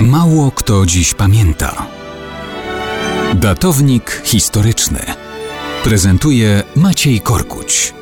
Mało kto dziś pamięta. Datownik historyczny prezentuje Maciej Korkuć.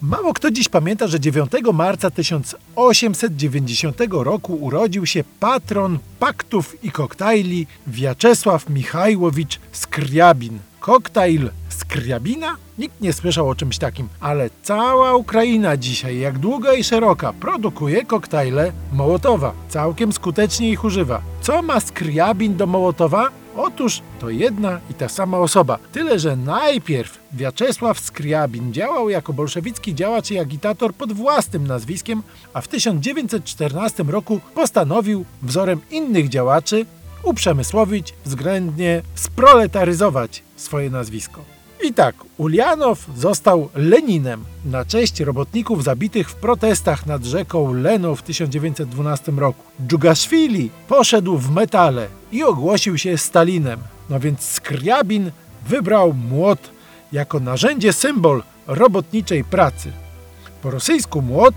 Mało kto dziś pamięta, że 9 marca 1890 roku urodził się patron paktów i koktajli Wiaczesław Michajłowicz Skriabin. Koktajl Skriabina? Nikt nie słyszał o czymś takim, ale cała Ukraina dzisiaj, jak długa i szeroka, produkuje koktajle Mołotowa. Całkiem skutecznie ich używa. Co ma Skriabin do Mołotowa? Otóż to jedna i ta sama osoba. Tyle, że najpierw Wiaczesław Skriabin działał jako bolszewicki działacz i agitator pod własnym nazwiskiem, a w 1914 roku postanowił wzorem innych działaczy uprzemysłowić, względnie sproletaryzować swoje nazwisko. I tak, Ulianow został Leninem na cześć robotników zabitych w protestach nad rzeką Leno w 1912 roku. Dżugaszwili poszedł w metale i ogłosił się Stalinem. No więc Skriabin wybrał młot jako narzędzie symbol robotniczej pracy. Po rosyjsku młot,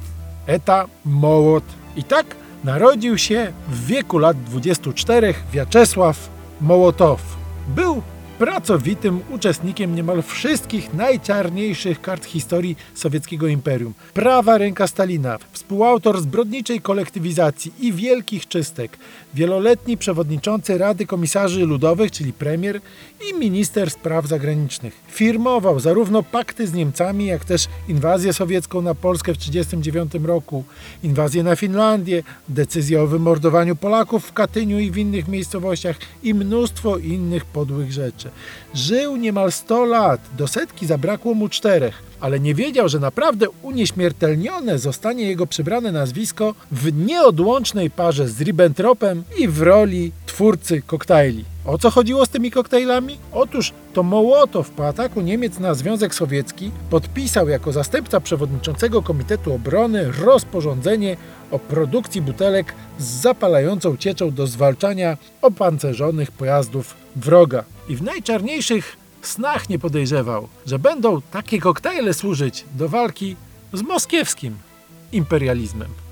eta mołot. I tak narodził się w wieku lat 24 Wiaczesław Mołotow. Był pracowitym uczestnikiem niemal wszystkich najczarniejszych kart historii sowieckiego imperium. Prawa ręka Stalina, współautor zbrodniczej kolektywizacji i wielkich czystek, wieloletni przewodniczący Rady Komisarzy Ludowych, czyli premier i minister spraw zagranicznych. Firmował zarówno pakty z Niemcami, jak też inwazję sowiecką na Polskę w 1939 roku, inwazję na Finlandię, decyzję o wymordowaniu Polaków w Katyniu i w innych miejscowościach i mnóstwo innych podłych rzeczy. Żył niemal 100 lat, do setki zabrakło mu czterech, ale nie wiedział, że naprawdę unieśmiertelnione zostanie jego przybrane nazwisko w nieodłącznej parze z Ribbentropem i w roli twórcy koktajli. O co chodziło z tymi koktajlami? Otóż to Mołotow po ataku Niemiec na Związek Sowiecki podpisał jako zastępca przewodniczącego Komitetu Obrony rozporządzenie o produkcji butelek z zapalającą cieczą do zwalczania opancerzonych pojazdów wroga. I w najczarniejszych snach nie podejrzewał, że będą takie koktajle służyć do walki z moskiewskim imperializmem.